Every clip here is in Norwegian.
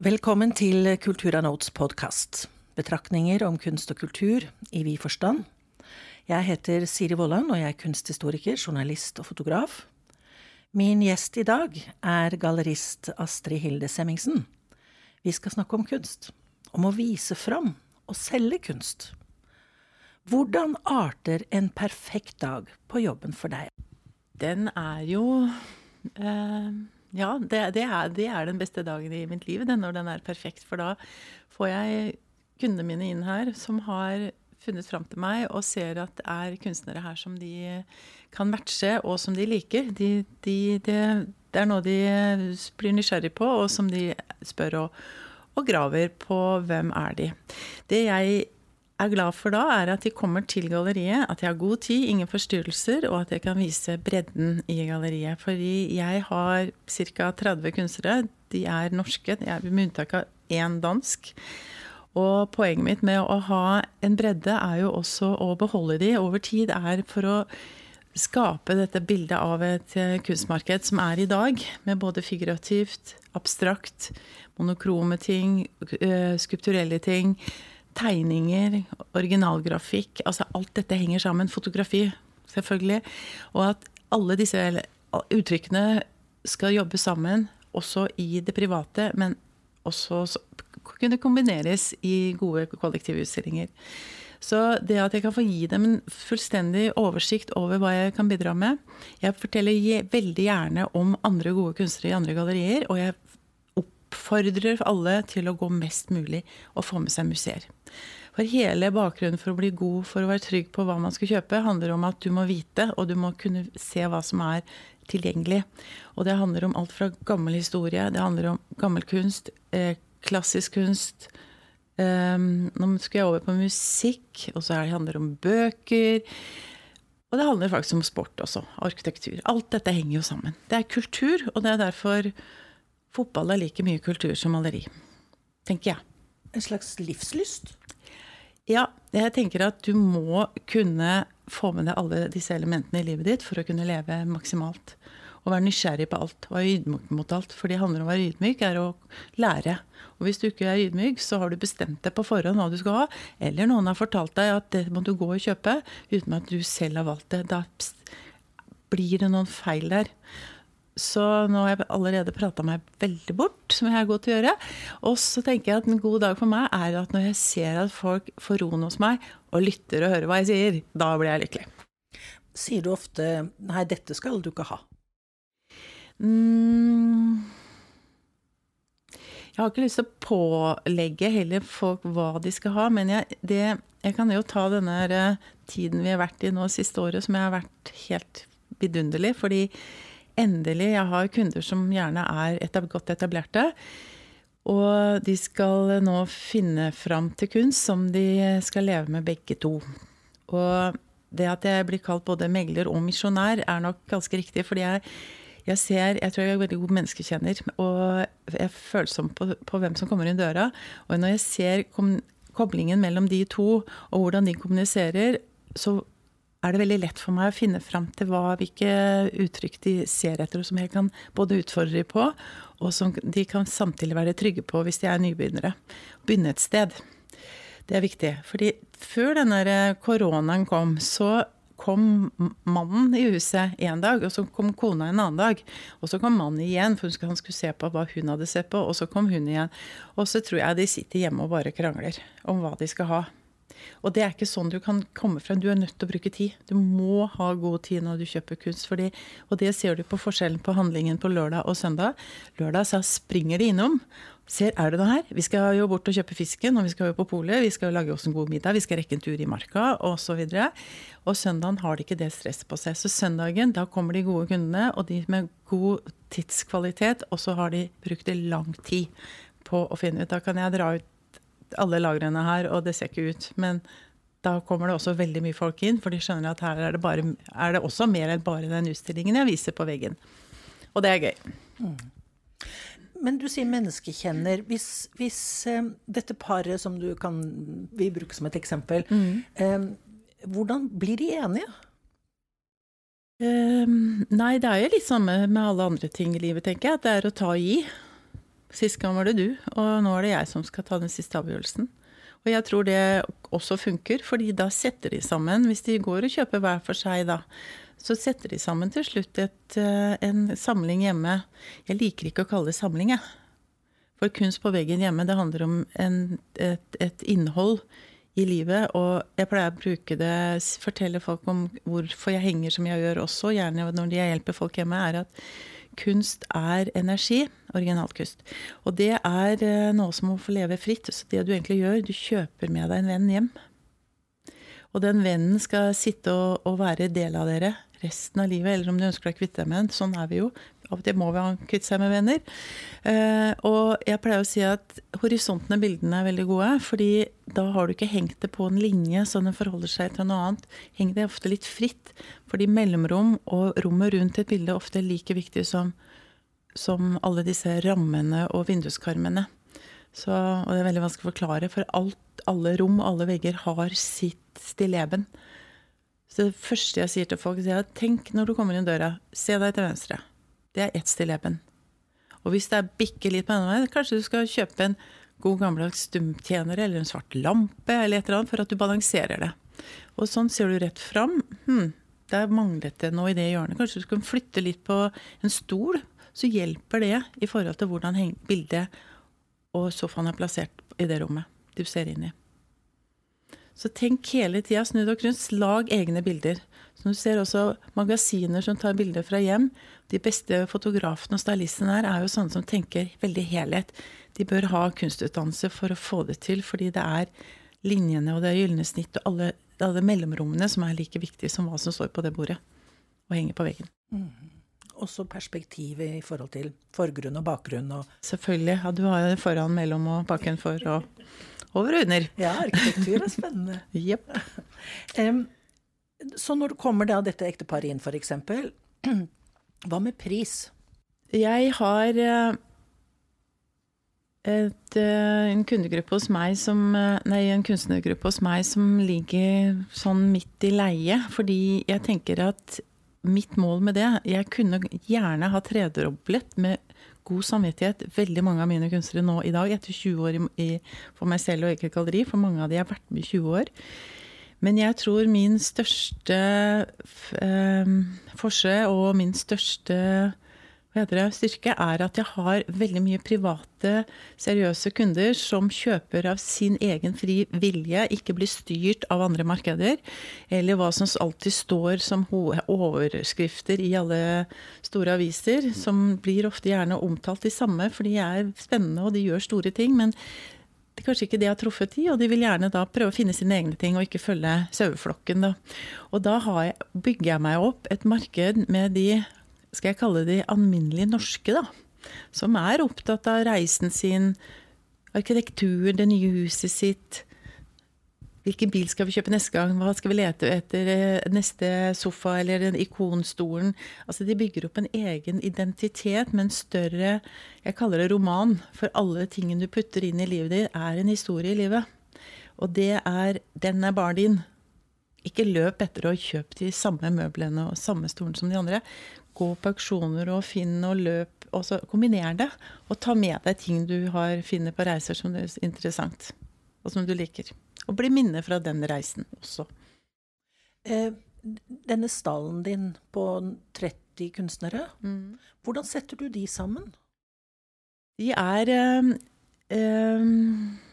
Velkommen til Kultura Notes podkast. Betraktninger om kunst og kultur i vid forstand. Jeg heter Siri Vollan, og jeg er kunsthistoriker, journalist og fotograf. Min gjest i dag er gallerist Astrid Hilde Semmingsen. Vi skal snakke om kunst. Om å vise fram og selge kunst. Hvordan arter en perfekt dag på jobben for deg? Den er jo eh, Ja, det, det, er, det, er, den beste dagen i mitt liv, den, når den er perfekt. For da får jeg kundene mine inn her som har funnet fram til meg og ser at det er kunstnere her som de kan matche, og som de liker. De, de, det, det er noe de blir nysgjerrig på, og som de spør og, og graver på hvem er de. Det jeg er glad for da, er at de kommer til galleriet, at jeg har god tid, ingen forstyrrelser, og at jeg kan vise bredden i galleriet. Fordi jeg har ca. 30 kunstnere. De er norske, med unntak av én dansk. Og poenget mitt med å ha en bredde er jo også å beholde de over tid, er for å skape dette bildet av et eh, kunstmarked som er i dag, med både figurativt, abstrakt, monokrome ting, eh, skulpturelle ting tegninger, originalgrafikk Altså alt dette henger sammen. Fotografi, selvfølgelig. Og at alle disse uttrykkene skal jobbe sammen, også i det private, men også kunne kombineres i gode kollektivutstillinger. Så det at jeg kan få gi dem en fullstendig oversikt over hva jeg kan bidra med Jeg forteller veldig gjerne om andre gode kunstnere i andre gallerier, og jeg oppfordrer alle til å gå mest mulig og få med seg museer. For hele bakgrunnen for å bli god, for å være trygg på hva man skal kjøpe, handler om at du må vite, og du må kunne se hva som er tilgjengelig. Og det handler om alt fra gammel historie, det handler om gammel kunst, eh, klassisk kunst. Um, nå skal jeg over på musikk, og så handler det om bøker. Og det handler faktisk om sport også. Arkitektur. Alt dette henger jo sammen. Det er kultur, og det er derfor fotball er like mye kultur som maleri. Tenker jeg. En slags livslyst? Ja, jeg tenker at du må kunne få med deg alle disse elementene i livet ditt for å kunne leve maksimalt. Og være nysgjerrig på alt. Være ydmyk mot alt. For det handler om å være ydmyk, er å lære. Og hvis du ikke er ydmyk, så har du bestemt deg på forhånd hva du skal ha. Eller noen har fortalt deg at det må du gå og kjøpe, uten at du selv har valgt det. Da blir det noen feil der. Så nå har jeg allerede prata meg veldig bort, som jeg er god til å gjøre. Og så tenker jeg at en god dag for meg er at når jeg ser at folk får roen hos meg, og lytter og hører hva jeg sier, da blir jeg lykkelig. Sier du ofte 'nei, dette skal du ikke ha'? Mm. Jeg har ikke lyst til å pålegge heller folk hva de skal ha, men jeg, det, jeg kan jo ta denne eh, tiden vi har vært i nå siste året, som jeg har vært helt vidunderlig. fordi endelig Jeg har kunder som gjerne er etab godt etablerte. Og de skal nå finne fram til kunst som de skal leve med begge to. Og det at jeg blir kalt både megler og misjonær, er nok ganske riktig. fordi jeg, jeg ser Jeg tror jeg er veldig god menneskekjenner. Og jeg er følsom på, på hvem som kommer inn døra. Og når jeg ser kom, koblingen mellom de to, og hvordan de kommuniserer, så er det veldig lett for meg å finne fram til hva, hvilke uttrykk de ser etter, og som jeg kan både utfordre dem på, og som de kan samtidig være trygge på hvis de er nybegynnere. Begynne et sted. Det er viktig. fordi før denne koronaen kom, så kom mannen i huset en dag, og så kom kona en annen dag. Og så kom mannen igjen, for han skulle se på hva hun hadde sett på. Og så kom hun igjen. Og så tror jeg de sitter hjemme og bare krangler om hva de skal ha. Og det er ikke sånn du kan komme frem. Du er nødt til å bruke tid. Du må ha god tid når du kjøper kunst. Fordi, og det ser du på forskjellen på handlingen på lørdag og søndag. Lørdag så springer de innom. Ser, er det noe her? Vi skal jo bort og kjøpe fisken, og vi skal jo på polet. Vi skal jo lage oss en god middag, vi skal rekke en tur i marka osv. Og, så og søndagen har de ikke det stresset på seg. Så søndagen, da kommer de gode kundene, og de med god tidskvalitet. Og så har de brukt lang tid på å finne ut. Da kan jeg dra ut alle lagrene her, og det ser ikke ut. Men da kommer det også veldig mye folk inn, for de skjønner at her er det, bare, er det også mer enn bare den utstillingen jeg viser på veggen. Og det er gøy. Mm. Men du sier menneskekjenner. Hvis, hvis um, dette paret som du kan vi bruker som et eksempel, mm. um, hvordan blir de enige? Um, nei, det er jo litt samme med alle andre ting i livet, tenker jeg. At det er å ta og gi. Sist gang var det du, og nå er det jeg som skal ta den siste avgjørelsen. Og jeg tror det også funker, fordi da setter de sammen, hvis de går og kjøper hver for seg, da, så setter de sammen til slutt et, eh, en samling hjemme. Jeg liker ikke å kalle det samling, jeg. For kunst på veggen hjemme, det handler om en, et, et innhold i livet. Og jeg pleier å bruke det, fortelle folk om hvorfor jeg henger som jeg gjør også, gjerne når jeg hjelper folk hjemme, er at kunst er energi. Originalkunst. Og det er eh, noe som må få leve fritt. Så det du egentlig gjør, du kjøper med deg en venn hjem. Og den vennen skal sitte og, og være del av dere resten av livet, eller om du ønsker deg å kvitte deg med en. Sånn er vi jo. Av og til må vi kvitte seg med venner. Uh, og jeg pleier å si at horisontene i bildene er veldig gode, fordi da har du ikke hengt det på en linje så den forholder seg til noe annet. Heng det ofte litt fritt, fordi mellomrom og rommet rundt et bilde ofte er like viktig som, som alle disse rammene og vinduskarmene. Så, og det er veldig vanskelig å forklare, for alt, alle rom og alle vegger har sitt stilleben. Så det første jeg sier til folk, er at tenk når du kommer inn døra, se deg til venstre. Det er ett stilleben. Og hvis det er bikke litt på denne veien, kanskje du skal kjøpe en god gammeldags stumtjener eller en svart lampe eller et eller annet for at du balanserer det. Og sånn ser du rett fram. Hm, der manglet det noe i det hjørnet. Kanskje du skal flytte litt på en stol. Så hjelper det i forhold til hvordan bildet og sofaen er plassert i det rommet du ser inn i. Så tenk hele tida snu dere rundt, Lag egne bilder. Så du ser også magasiner som tar bilder fra hjem. De beste fotografene og stylistene her er jo sånne som tenker veldig helhet. De bør ha kunstutdannelse for å få det til, fordi det er linjene og det gylne snitt og alle, alle, mellomrommene som er like viktige som hva som står på det bordet og henger på veggen. Mm. Også perspektivet i forhold til forgrunn og bakgrunn og Selvfølgelig. Ja, du har foran, mellom og bakenfor og over og under. Ja, arkitektur er spennende. Jepp. um, så når det kommer da dette ekteparet inn, f.eks., hva med pris? Jeg har eh, et, eh, en kundegruppe hos meg som eh, Nei, en kunstnergruppe hos meg som ligger sånn midt i leie. Fordi jeg tenker at mitt mål med det Jeg kunne gjerne ha tredoblet med god samvittighet veldig mange av mine kunstnere nå i dag, etter 20 år i, for meg selv og eget galleri. For mange av de har vært med i 20 år. Men jeg tror min største øh, forse og min største hva heter det, styrke er at jeg har veldig mye private, seriøse kunder som kjøper av sin egen fri vilje, ikke blir styrt av andre markeder, eller hva som alltid står som overskrifter i alle store aviser, som blir ofte gjerne omtalt de samme, for de er spennende og de gjør store ting. men det er kanskje ikke det har truffet de, og de vil gjerne da prøve å finne sine egne ting og ikke følge saueflokken. Da. Og da jeg, bygger jeg meg opp et marked med de skal jeg kalle de alminnelige norske, da. Som er opptatt av reisen sin, arkitekturen, det nye huset sitt. Hvilken bil skal vi kjøpe neste gang? Hva skal vi lete etter eh, neste sofa eller den ikonstolen? Altså De bygger opp en egen identitet med en større Jeg kaller det roman. For alle tingene du putter inn i livet ditt, er en historie i livet. Og det er Den er bare din. Ikke løp etter å kjøpe de samme møblene og samme stolen som de andre gå på auksjoner og finn og løp, og så kombiner det. Og ta med deg ting du har, finner på reiser som er interessant, og som du liker. Og bli minnet fra den reisen også. Eh, denne stallen din på 30 kunstnere, mm. hvordan setter du de sammen? De er eh, eh, Eh,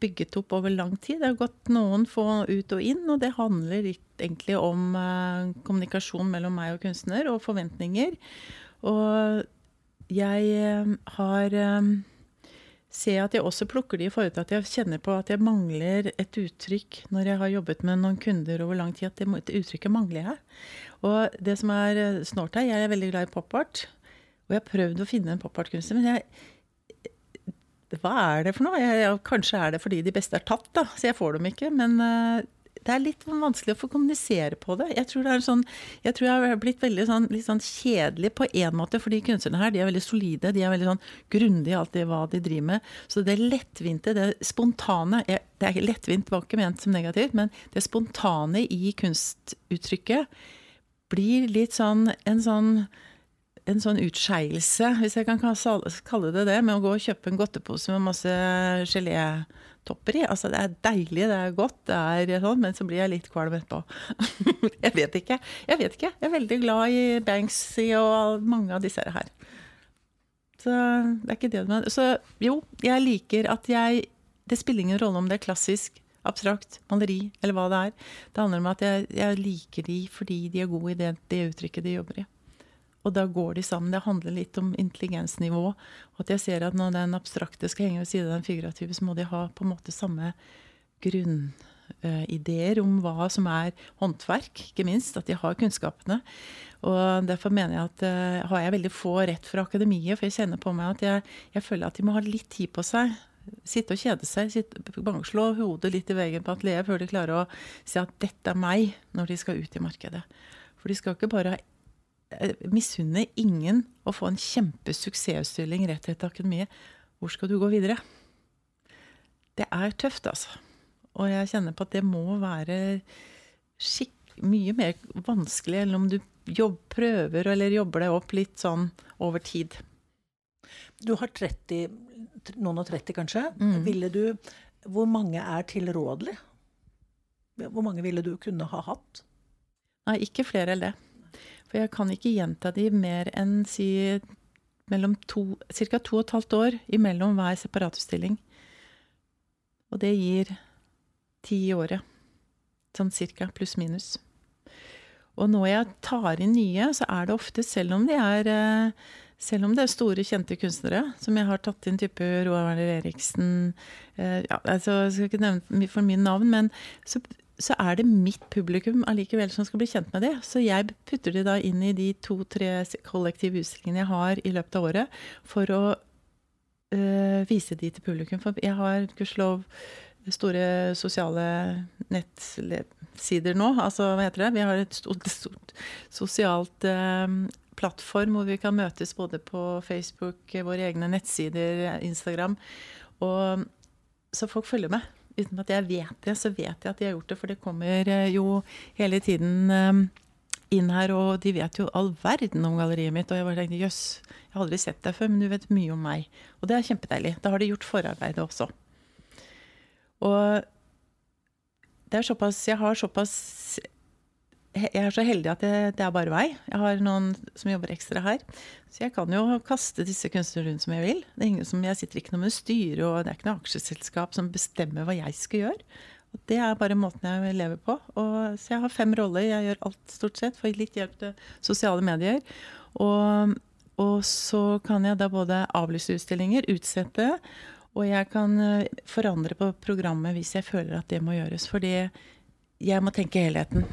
bygget opp over lang tid. Det har gått noen få ut og inn, og det handler egentlig om eh, kommunikasjon mellom meg og kunstner, og forventninger. Og jeg eh, har ser at jeg også plukker de i forhold til at jeg kjenner på at jeg mangler et uttrykk når jeg har jobbet med noen kunder over lang tid. At det uttrykket mangler jeg. Og det som er snålt her, jeg er veldig glad i pop-art. Og jeg har prøvd å finne en pop-art-kunstner, men jeg, hva er det for noe? Jeg, jeg, kanskje er det fordi de beste er tatt, da, så jeg får dem ikke. Men uh, det er litt vanskelig å få kommunisere på det. Jeg tror, det sånn, jeg, tror jeg har blitt veldig sånn, litt sånn kjedelig på én måte, for de kunstnerne her de er veldig solide. De er veldig sånn grundige i alt det hva de driver med. Så det lettvinte, det spontane jeg, Det er lettvint, var ikke ment som negativt, men det spontane i kunstuttrykket blir litt sånn en sånn en sånn utskeielse, hvis jeg kan kalle det det, med å gå og kjøpe en godtepose med masse gelétopper i. Altså, det er deilig, det er godt, det er sånn, men så blir jeg litt kvalm etterpå. jeg vet ikke. Jeg vet ikke. Jeg er veldig glad i Banksy og mange av disse her. Så det er ikke det men Så jo, jeg liker at jeg Det spiller ingen rolle om det er klassisk, abstrakt, maleri eller hva det er. Det handler om at jeg, jeg liker de fordi de er gode i det, det uttrykket de jobber i. Og da går de sammen. Det handler litt om intelligensnivå. Og at jeg ser at når den abstrakte skal henge ved siden av den figurative, så må de ha på en måte samme grunnideer om hva som er håndverk, ikke minst. At de har kunnskapene. Og derfor mener jeg at uh, har jeg veldig få rett fra akademiet, for jeg kjenner på meg at jeg, jeg føler at de må ha litt tid på seg sitte og kjede seg, sitte, slå hodet litt i veggen på atelieret før de klarer å si at 'dette er meg', når de skal ut i markedet. For de skal ikke bare ha Eh, misunner ingen å få en kjempesuksessutstilling rett etter akademiet. Hvor skal du gå videre? Det er tøft, altså. Og jeg kjenner på at det må være skikk, mye mer vanskelig enn om du jobb, prøver eller jobber deg opp litt sånn over tid. Du har 30, noen og 30 kanskje. Mm. Ville du Hvor mange er tilrådelig? Hvor mange ville du kunne ha hatt? Nei, ikke flere enn det. For jeg kan ikke gjenta de mer enn si mellom to, ca. to og et halvt år imellom hver separatutstilling. Og det gir ti i året. Sånn cirka, pluss-minus. Og når jeg tar inn nye, så er det ofte, selv om de er eh, selv om det er store, kjente kunstnere, som jeg har tatt inn, type Roar Eriksen eh, ja, altså, Jeg skal ikke nevne for min navn, men så så er det mitt publikum allikevel som skal bli kjent med det. Så jeg putter det da inn i de to-tre kollektive utstillingene jeg har i løpet av året, for å øh, vise de til publikum. For jeg har gudskjelov store sosiale nettsider nå. Altså, hva heter det? Vi har et stort, stort sosialt øh, plattform hvor vi kan møtes både på Facebook, våre egne nettsider, Instagram. Og så folk følger med uten at jeg vet det, så vet jeg at de har gjort det. For det kommer eh, jo hele tiden eh, inn her, og de vet jo all verden om galleriet mitt. Og jeg bare tenkte jøss, jeg har aldri sett deg før, men du vet mye om meg. Og det er kjempedeilig. Da har de gjort forarbeidet også. Og det er såpass Jeg har såpass jeg er så heldig at det, det, er bare vei. Jeg har noen som jobber ekstra her. Så jeg kan jo kaste disse kunstnerne rundt som jeg vil. Det er ingen som, jeg sitter ikke noe med styre, og det er ikke noe aksjeselskap som bestemmer hva jeg skal gjøre. Og det er bare måten jeg lever på. Og, så jeg har fem roller. Jeg gjør alt stort sett. Får litt hjelp til sosiale medier. Og, og så kan jeg da både avlyse utstillinger, utsette, og jeg kan eh, forandre på programmet hvis jeg føler at det må gjøres. Fordi jeg må tenke helheten.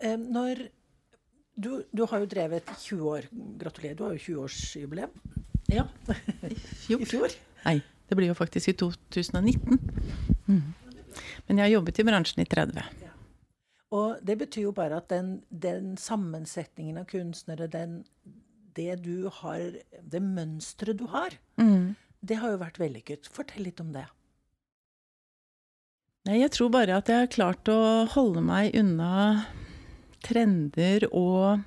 Når du, du, har jo drevet 20 år. Gratulerer, du har jo 20-årsjubileum. Ja. I fjor. I fjor. Nei, det blir jo faktisk i 2019. Mm. Men jeg har jobbet i bransjen i 30. Ja. Og det betyr jo bare at den, den sammensetningen av kunstnere, den, det du har, det mønsteret du har, mm. det har jo vært vellykket. Fortell litt om det. Nei, jeg tror bare at jeg har klart å holde meg unna trender og,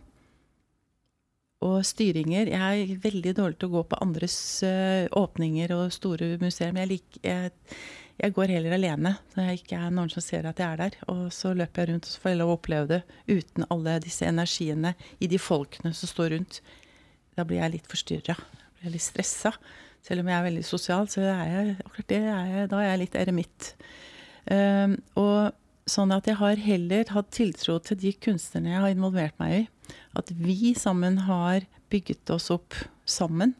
og styringer. Jeg er veldig dårlig til å gå på andres uh, åpninger og store museer. Men jeg, lik, jeg, jeg, går heller alene når jeg ikke er noen som ser at jeg er der. Og så løper jeg rundt og får jeg lov å oppleve det uten alle disse energiene i de folkene som står rundt. Da blir jeg litt forstyrra. Blir litt stressa. Selv om jeg er veldig sosial, så er jeg det er jeg, da er jeg litt eremitt. Um, og Sånn at jeg har heller hatt tiltro til de kunstnerne jeg har involvert meg i. At vi sammen har bygget oss opp sammen.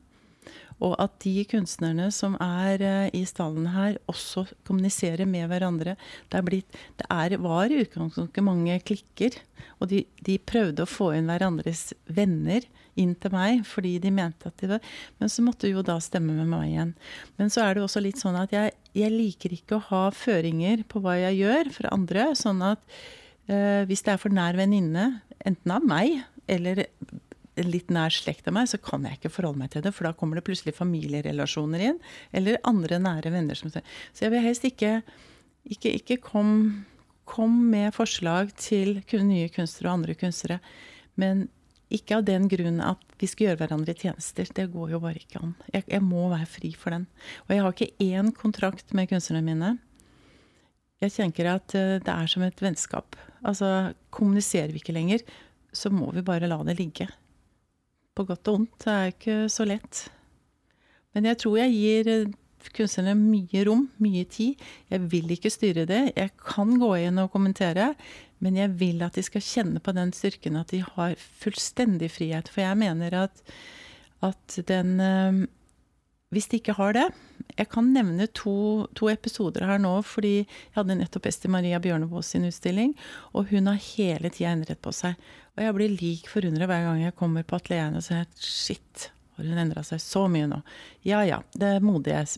Og at de kunstnerne som er eh, i stallen her, også kommuniserer med hverandre. Det, blitt, det er, var i utgangspunktet mange klikker. Og de, de, prøvde å få inn hverandres venner inn til meg fordi de mente at de var Men så måtte jo da stemme med meg igjen. Men så er det også litt sånn at jeg, jeg liker ikke å ha føringer på hva jeg gjør for andre. Sånn at eh, hvis det er for nær venninne, enten av meg eller litt nær slekt av meg, så kan jeg ikke forholde meg til det. For da kommer det plutselig familierelasjoner inn. Eller andre nære venner som Så jeg vil helst ikke Ikke, ikke kom, kom med forslag til nye kunstnere og andre kunstnere. Men Ikke av den grunn at vi skal gjøre hverandre tjenester. Det går jo bare ikke an. Jeg, jeg må være fri for den. Og jeg har ikke én kontrakt med kunstnerne mine. Jeg tenker at eh, det er som et vennskap. Altså, kommuniserer vi ikke lenger, så må vi bare la det ligge. På godt og vondt. Det er ikke så lett. Men jeg tror jeg gir eh, kunstnerne mye rom, mye tid. Jeg vil ikke styre det. Jeg kan gå inn og kommentere, men jeg vil at de skal kjenne på den styrken at de har fullstendig frihet. For jeg mener at, at den eh, Hvis de ikke har det Jeg kan nevne to, to episoder her nå, fordi jeg hadde nettopp Esti Maria Bjørneboe sin utstilling, og hun har hele tida endret på seg. Og jeg blir lik forundret hver gang jeg kommer på atelieret og sier shit, har hun endra seg så mye nå? Ja ja, det modes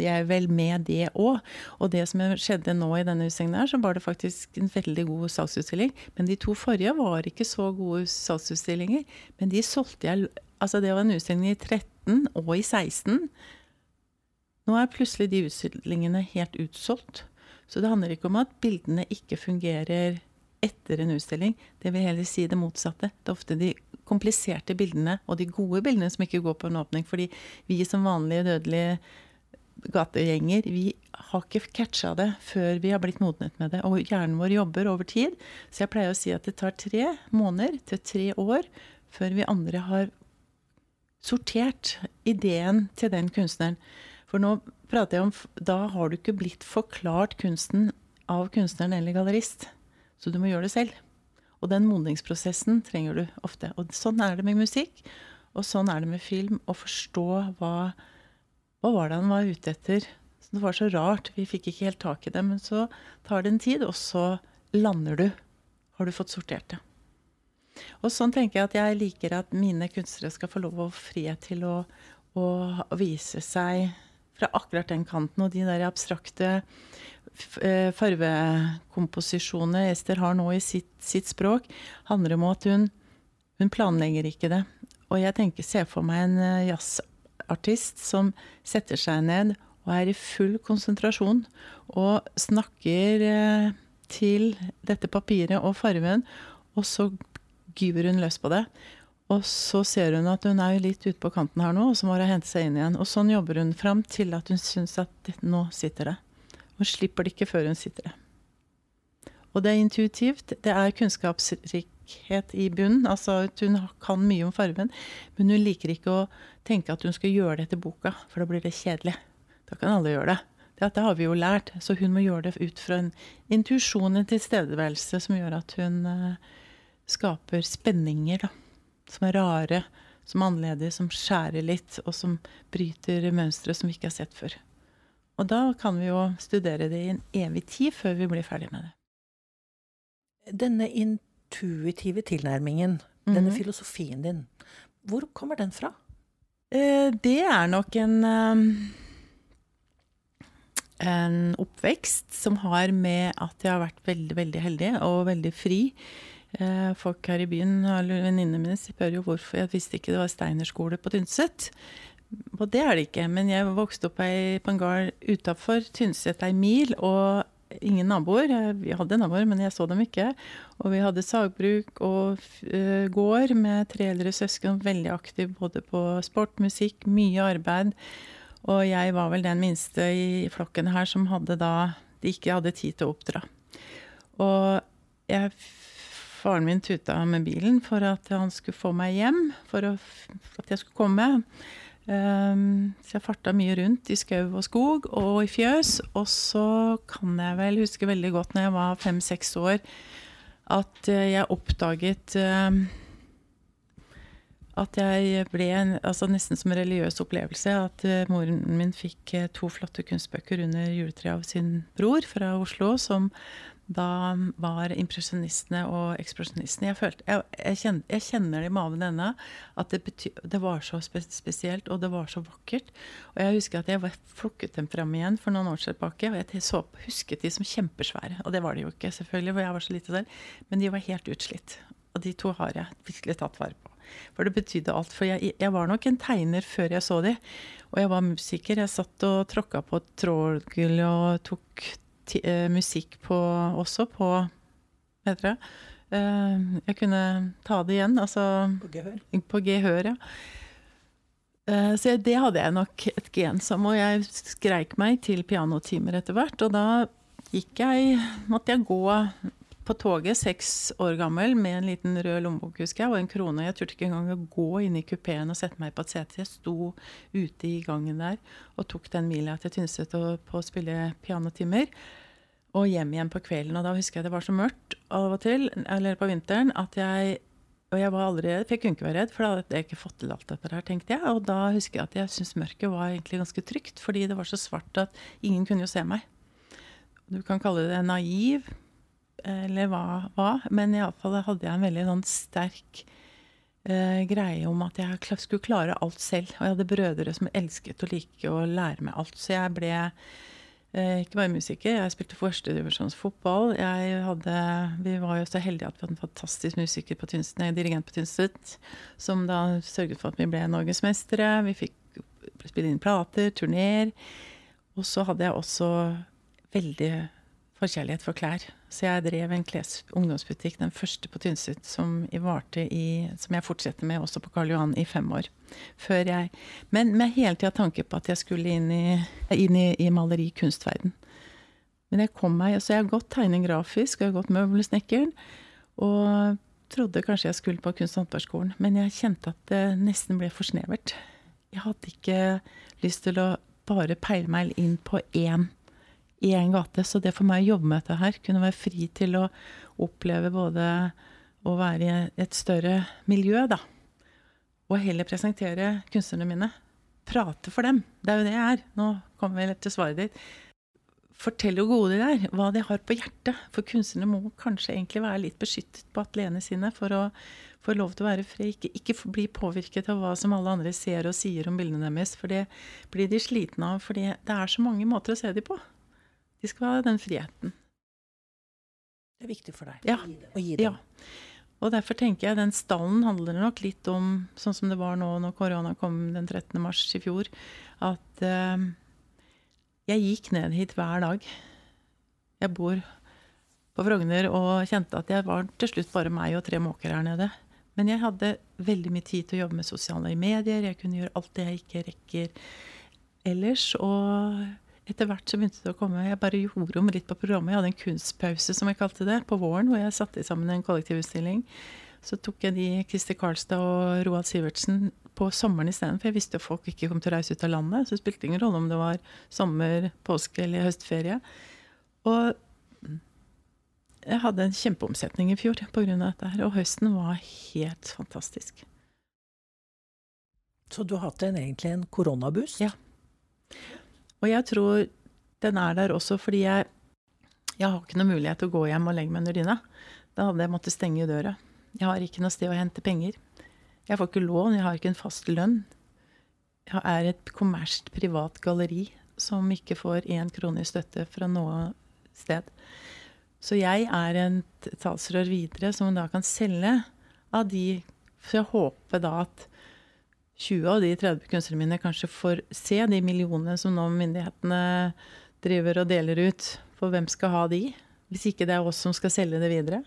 jeg vel med det òg. Og det som skjedde nå i denne utstillingen her, så var det faktisk en veldig god salgsutstilling. Men de to forrige var ikke så gode salgsutstillinger. Men de solgte jeg Altså det var en utstilling i 13 og i 16. Nå er plutselig de utstillingene helt utsolgt. Så det handler ikke om at bildene ikke fungerer etter en utstilling. Det vil heller si det motsatte. Det er ofte de kompliserte bildene og de gode bildene som ikke går på en åpning. Fordi vi som vanlige dødelige gategjenger, vi har ikke catcha det før vi har blitt modnet med det. Og hjernen vår jobber over tid. Så jeg pleier å si at det tar tre måneder til tre år før vi andre har sortert ideen til den kunstneren. For nå prater jeg om Da har du ikke blitt forklart kunsten av kunstneren eller gallerist. Så du må gjøre det selv. Og den modningsprosessen trenger du ofte. Og sånn er det med musikk, og sånn er det med film. Å forstå hva, hva var det han var ute etter. Så det var så rart. Vi fikk ikke helt tak i det. Men så tar det en tid, og så lander du. Har du fått sortert det. Og sånn tenker jeg at jeg liker at mine kunstnere skal få lov å frihet til å, å vise seg fra akkurat den kanten. Og de der abstrakte farvekomposisjonene farvekomposisjoner Ester har nå i sitt, sitt, språk, handler om at hun, hun planlegger ikke det. Og jeg tenker, ser for meg en eh, jazzartist som setter seg ned og er i full konsentrasjon og snakker eh, til dette papiret og farven, og så gyver hun løs på det. Og så ser hun at hun er litt ute på kanten her nå, og så må hun hente seg inn igjen. Og sånn jobber hun fram til at hun syns at nå sitter det. Hun slipper det ikke før hun sitter det. Og det er intuitivt. Det er kunnskapsrikhet i bunnen. Altså at hun kan mye om fargen, men hun liker ikke å tenke at hun skal gjøre det etter boka, for da blir det kjedelig. Da kan alle gjøre det. Dette har vi jo lært, så hun må gjøre det ut fra en intuisjon, en tilstedeværelse, som gjør at hun uh, skaper spenninger, da. Som er rare, som er annerledes, som skjærer litt, og som bryter mønstre som vi ikke har sett før. Og da kan vi jo studere det i en evig tid før vi blir ferdig med det. Denne intuitive tilnærmingen, mm -hmm. denne mhm. filosofien din, hvor kommer den fra? Eh, det er nok en eh, en oppvekst som har med at jeg har vært veldig, veldig heldig og veldig fri. Eh, folk her i byen, venninnene mine, spør jo hvorfor jeg visste ikke det var Steinerskole på Tynset. Og det er det ikke. Men jeg vokste opp ei, på en gard utafor Tynset ei mil, og ingen naboer. Vi hadde naboer, men jeg så dem ikke. Og vi hadde sagbruk og uh, gård med tre eldre søsken, veldig aktiv både på sport, musikk, mye arbeid. Og jeg var vel den minste i flokken her som hadde da de ikke hadde tid til å oppdra. Og jeg, faren min tuta med bilen for at han skulle få meg hjem, for, å, for at jeg skulle komme. Um, så jeg farta mye rundt i skau og skog og i fjøs. Og så kan jeg vel huske veldig godt når jeg var fem-seks år, at uh, jeg oppdaget um, at jeg ble en, altså nesten som en religiøs opplevelse at uh, moren min fikk to flotte kunstbøker under juletreet av sin bror fra Oslo, som da var impresjonistene og ekspresjonistene Jeg, følte, jeg, jeg, kjenner, jeg kjenner det i maven ennå at det, bety, det, var så spesielt, og det var så vakkert. Og jeg husker at jeg var plukket dem fram igjen for noen år tilbake, og jeg så, husket de som kjempesvære. Og det var de jo ikke, selvfølgelig, for jeg var så lite selv, men de var helt utslitt. Og de to har jeg virkelig tatt vare på. For det betydde alt. For jeg, jeg var nok en tegner før jeg så de. Og jeg var musiker. Jeg satt og tråkka på trådgull og tok musikk på, også på Hva heter det? Eh, jeg kunne ta det igjen, altså På gehør. på gehør, ja. Eh, Så det hadde jeg nok et gen som, og jeg skreik meg til pianotimer etter hvert. Og da gikk jeg, måtte jeg gå på toget, seks år gammel, med en liten rød lommebok, husker jeg, og en krone. Jeg turte ikke engang å gå inn i kupeen og sette meg på et sete. Jeg sto ute i gangen der og tok den mila til Tynset på å spille pianotimer. Og hjem igjen på kvelden. Og da husker jeg det var så mørkt av og til, eller på vinteren, at jeg Og jeg var aldri for jeg kunne ikke være redd, for da hadde jeg ikke fått til alt dette her, tenkte jeg. Og da husker jeg at jeg syntes mørket var egentlig ganske trygt, fordi det var så svart at ingen kunne jo se meg. Du kan kalle det naiv, eller hva, hva. men iallfall hadde jeg en veldig sånn sterk eh, greie om at jeg skulle klare alt selv. Og jeg hadde brødre som elsket å like å lære meg alt. Så jeg ble eh, ikke bare musiker, jeg spilte førstedivisjonsfotball. vi var jo så heldige at vi hadde en fantastisk musiker på Tynset, en dirigent på Tynset, som da sørget for at vi ble norgesmestere. Vi fikk spille inn plater, turneer. Og så hadde jeg også veldig forkjærlighet for klær. Så jeg drev en kles ungdomsbutikk, den første på Tynset, som Som jeg fortsetter med også på Karl Johan i fem år. Før jeg Men med hele tida tanke på at jeg skulle inn i, inn i, i maleri, kunstverden. Men jeg kom meg Så jeg har gått tegning grafisk, og jeg har gått møbelsnekkeren. Og trodde kanskje jeg skulle på kunst- og håndverksskolen, men jeg kjente at det nesten ble for snevert. Jeg hadde ikke lyst til å bare peile meg inn på én i én gate. Så det for meg å jobbe med dette her, kunne være fri til å oppleve både å være i et større miljø, da, og heller presentere kunstnerne mine. Prate for dem. Det er jo det jeg er. Nå kommer vi til svaret ditt. Fortell hvor gode de er, hva de har på hjertet. For kunstnerne må kanskje egentlig være litt beskyttet på atelierene sine for å få lov til å være fri. Ikke, ikke bli påvirket av hva som alle andre ser og sier om bildene deres. For det blir de slitne av, fordi det er så mange måter å se dem på. De skal ha den friheten. Det er viktig for deg Ja. å gi Ja. Og derfor tenker jeg den stallen handler nok litt om, sånn som det var nå når korona kom den 13. mars i fjor, at eh, jeg gikk ned hit hver dag. Jeg bor på Frogner og kjente at jeg var til slutt bare meg og tre måker her nede. Men jeg hadde veldig mye tid til å jobbe med sosiale medier. Jeg kunne gjøre alt det jeg ikke rekker ellers. Og etter hvert så begynte det å komme Jeg bare gjorde om litt på programmet. Jeg hadde en kunstpause, som jeg kalte det, på våren, hvor jeg satte sammen en kollektivutstilling. Så tok jeg de Christer Karlstad og Roald Sivertsen på sommeren isteden, for jeg visste jo folk ikke kom til å reise ut av landet. Så det spilte ingen rolle om det var sommer, påske eller høstferie. Og jeg hadde en kjempeomsetning i fjor pga. dette her, og høsten var helt fantastisk. Så du har hatt en, egentlig en koronaboost? Ja. Og jeg tror den er der også fordi jeg, jeg har ikke noe mulighet til å gå hjem og legge meg under dyna. Da hadde jeg måttet stenge døra. Jeg har ikke noe sted å hente penger. Jeg får ikke lån, jeg har ikke en fast lønn. Jeg er et kommersielt privat galleri som ikke får én krone i støtte fra noe sted. Så jeg er en talsrør videre som da kan selge av de For jeg håper da at 20 av de 30 kunstnerne mine kanskje får se de millionene som nå myndighetene driver og deler ut. For hvem skal ha de? Hvis ikke det er oss som skal selge det videre.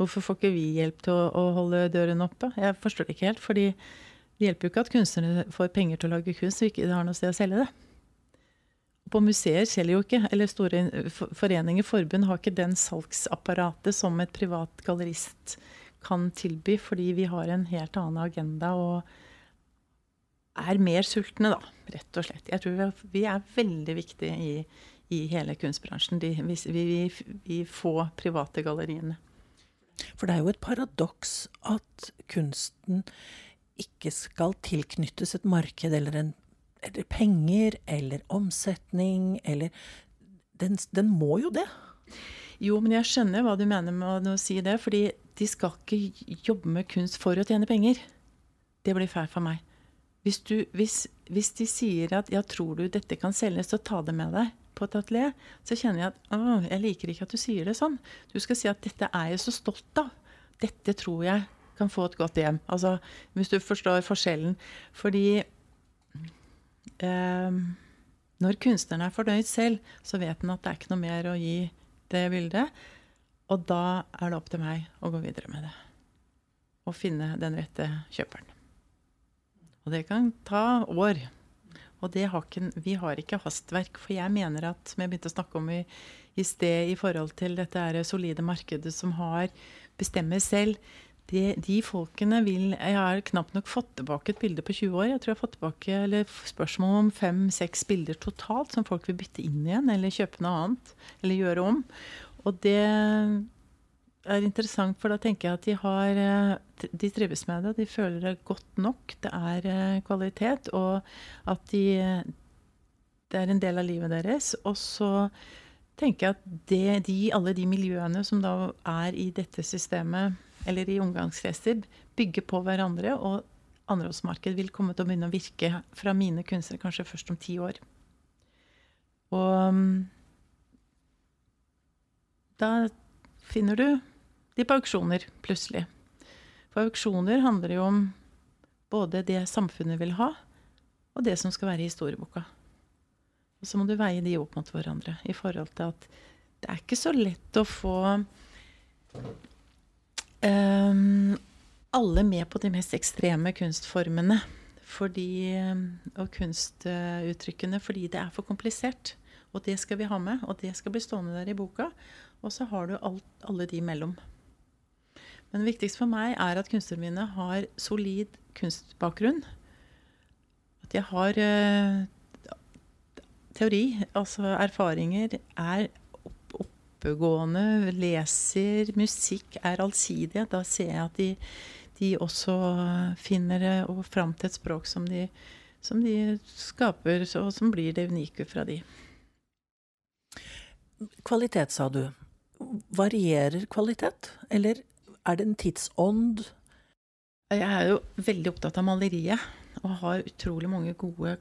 Hvorfor får ikke vi hjelp til å, å holde døren oppe? Jeg forstår det ikke helt. fordi det hjelper jo ikke at kunstnere får penger til å lage kunst, hvis ikke har noe sted å selge det. På museer selger jo ikke, eller store for- foreninger, forbund, har ikke den salgsapparatet som et privat gallerist kan tilby, fordi vi har en helt annen agenda og er mer sultne, da, rett og slett. Jeg tror vi er, veldig viktige i, i hele kunstbransjen, de, vi, vi, vi få private galleriene. For det er jo et paradoks at kunsten ikke skal tilknyttes et marked eller, en, eller penger eller omsetning eller den, den må jo det. Jo, men jeg skjønner hva du mener med å si det, fordi de skal ikke jobbe med kunst for å tjene penger. Det blir feil for meg. Hvis, du, hvis, hvis de sier at ja, tror du dette kan selges, så ta det med deg på et atelier, så kjenner jeg at å, jeg liker ikke at du sier det sånn. Du skal si at dette er jeg så stolt av. Dette tror jeg kan få et godt hjem. Altså, hvis du forstår forskjellen. Fordi eh, når kunstneren er fornøyd selv, så vet han at det er ikke noe mer å gi det bildet. Og da er det opp til meg å gå videre med det. Og finne den rette kjøperen. Og det kan ta år. Og har ikke, vi har ikke hastverk. For jeg mener at, som jeg begynte å snakke om i, i sted, i forhold til dette solide markedet som har bestemmer selv de, de, folkene vil Jeg har knapt nok fått tilbake et bilde på 20 år. Jeg tror jeg har fått tilbake eller spørsmål om fem-seks bilder totalt som folk vil bytte inn igjen eller kjøpe noe annet. Eller gjøre om. Og det er interessant, for da tenker jeg at de har eh, De trives med det, de føler det godt nok. Det er eh, kvalitet, og at de Det er en del av livet deres. Og så tenker jeg at det, de, alle de miljøene som da er i dette systemet, eller i omgangskrester, bygger på hverandre. Og andreårsmarked vil komme til å begynne å virke fra mine kunstnere kanskje først om ti år. Og mm, da finner du de på auksjoner, plutselig. For auksjoner handler jo om både det samfunnet vil ha, og det som skal være i historieboka. Og så må du veie de opp mot hverandre i forhold til at det er ikke så lett å få um, alle med på de mest ekstreme kunstformene fordi, og kunstuttrykkene fordi det er for komplisert. Og det skal vi ha med, og det skal bli stående der i boka. Og så har du alt, alle de imellom. Men det viktigste for meg er at kunstnerne mine har solid kunstbakgrunn. At jeg har uh, teori, altså erfaringer, er oppegående, leser musikk, er allsidige. Da ser jeg at de, de også finner og fram til et språk som de, som de skaper, og som blir det unike fra de. Kvalitet, sa du. Varierer kvalitet, eller er det en tidsånd? Jeg er jo veldig opptatt av maleriet, og har utrolig mange gode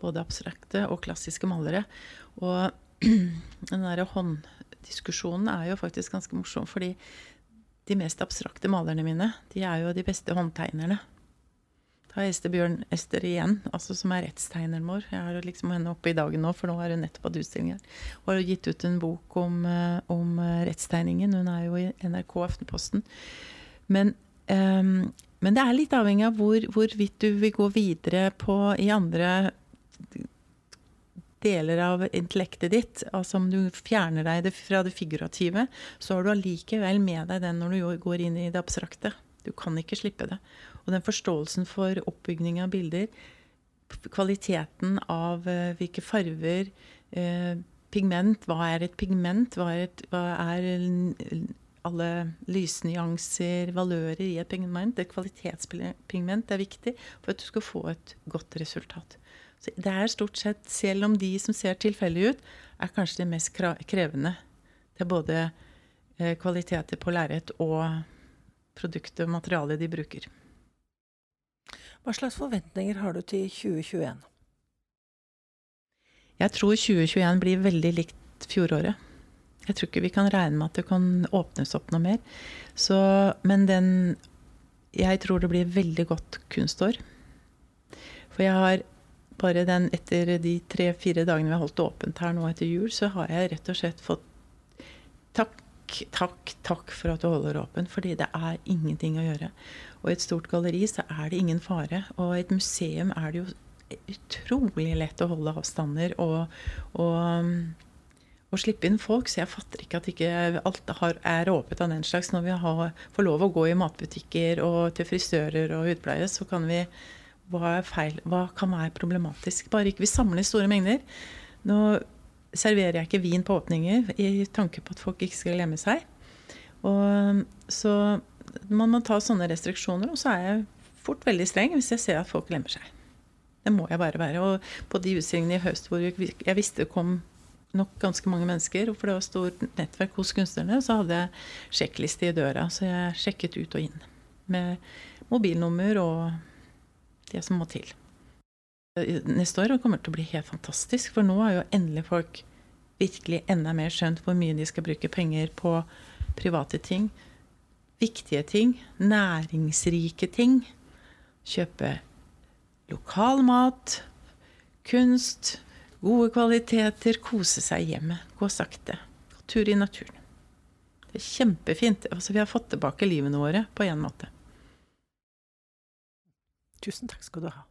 både abstrakte og klassiske malere. Og den derre hånddiskusjonen er jo faktisk ganske morsom, fordi de mest abstrakte malerne mine, de er jo de beste håndtegnerne. Ta er Ester igjen, altså som er rettstegneren vår. Jeg har liksom henne oppe i dagen nå, for nå er hun nettopp hatt utstilling her. Og har gitt ut en bok om, eh, om eh, rettstegningen. Hun er jo i NRK Aftenposten. Men, um, men det er litt avhengig av hvor, hvorvidt du vil gå videre på i andre deler av intellektet ditt, altså om du fjerner deg fra det figurative, så har du allikevel med deg den når du går inn i det abstrakte. Du kan ikke slippe det. Og den forståelsen for oppbygning av bilder, kvaliteten av uh, hvilke farger, uh, pigment, hva er et pigment, hva er, et, hva er alle lysnyanser, valører i et pigment. Et kvalitetspigment er viktig for at du skal få et godt resultat. Så det er stort sett, selv om de som ser tilfeldige ut, er kanskje de mest krevende. Det er både eh, kvaliteter på lerret og produktet og materialet de bruker. Hva slags forventninger har du til 2021? Jeg tror 2021 blir veldig likt fjoråret. Jeg tror ikke vi kan regne med at det kan åpnes opp noe mer. Så, men den Jeg tror det blir veldig godt kunstår. For jeg har bare den etter de tre-fire dagene vi har holdt åpent her nå etter jul, så har jeg rett og slett fått takk, takk, takk for at du holder åpen. Fordi det er ingenting å gjøre. Og i et stort galleri så er det ingen fare. Og i et museum er det jo utrolig lett å holde avstander og, og, og slippe inn folk. Så jeg fatter ikke at ikke alt har, er åpent av den slags. Når vi har, får lov å gå i matbutikker og til frisører og hudpleie, så kan vi hva er feil? Hva kan være problematisk? Bare ikke vi samler store mengder. Nå serverer jeg ikke vin på åpninger i tanke på at folk ikke skal glemme seg. Og, så man må ta sånne restriksjoner, og så er jeg fort veldig streng hvis jeg ser at folk glemmer seg. Det må jeg bare være. Og på de utstillingene i høst hvor jeg visste det kom nok ganske mange mennesker, for det var stort nettverk hos kunstnerne, så hadde jeg sjekkliste i døra. Så jeg sjekket ut og inn med mobilnummer og det som må til. Neste år kommer det til å bli helt fantastisk, for nå har jo endelig folk virkelig enda mer skjønt hvor mye de skal bruke penger på private ting viktige ting, næringsrike ting. Kjøpe lokal mat, kunst, gode kvaliteter, kose seg i hjemmet. Gå sakte. Gå tur i naturen. Det er kjempefint. Altså, vi har fått tilbake livene våre på én måte. Tusen takk skal du ha.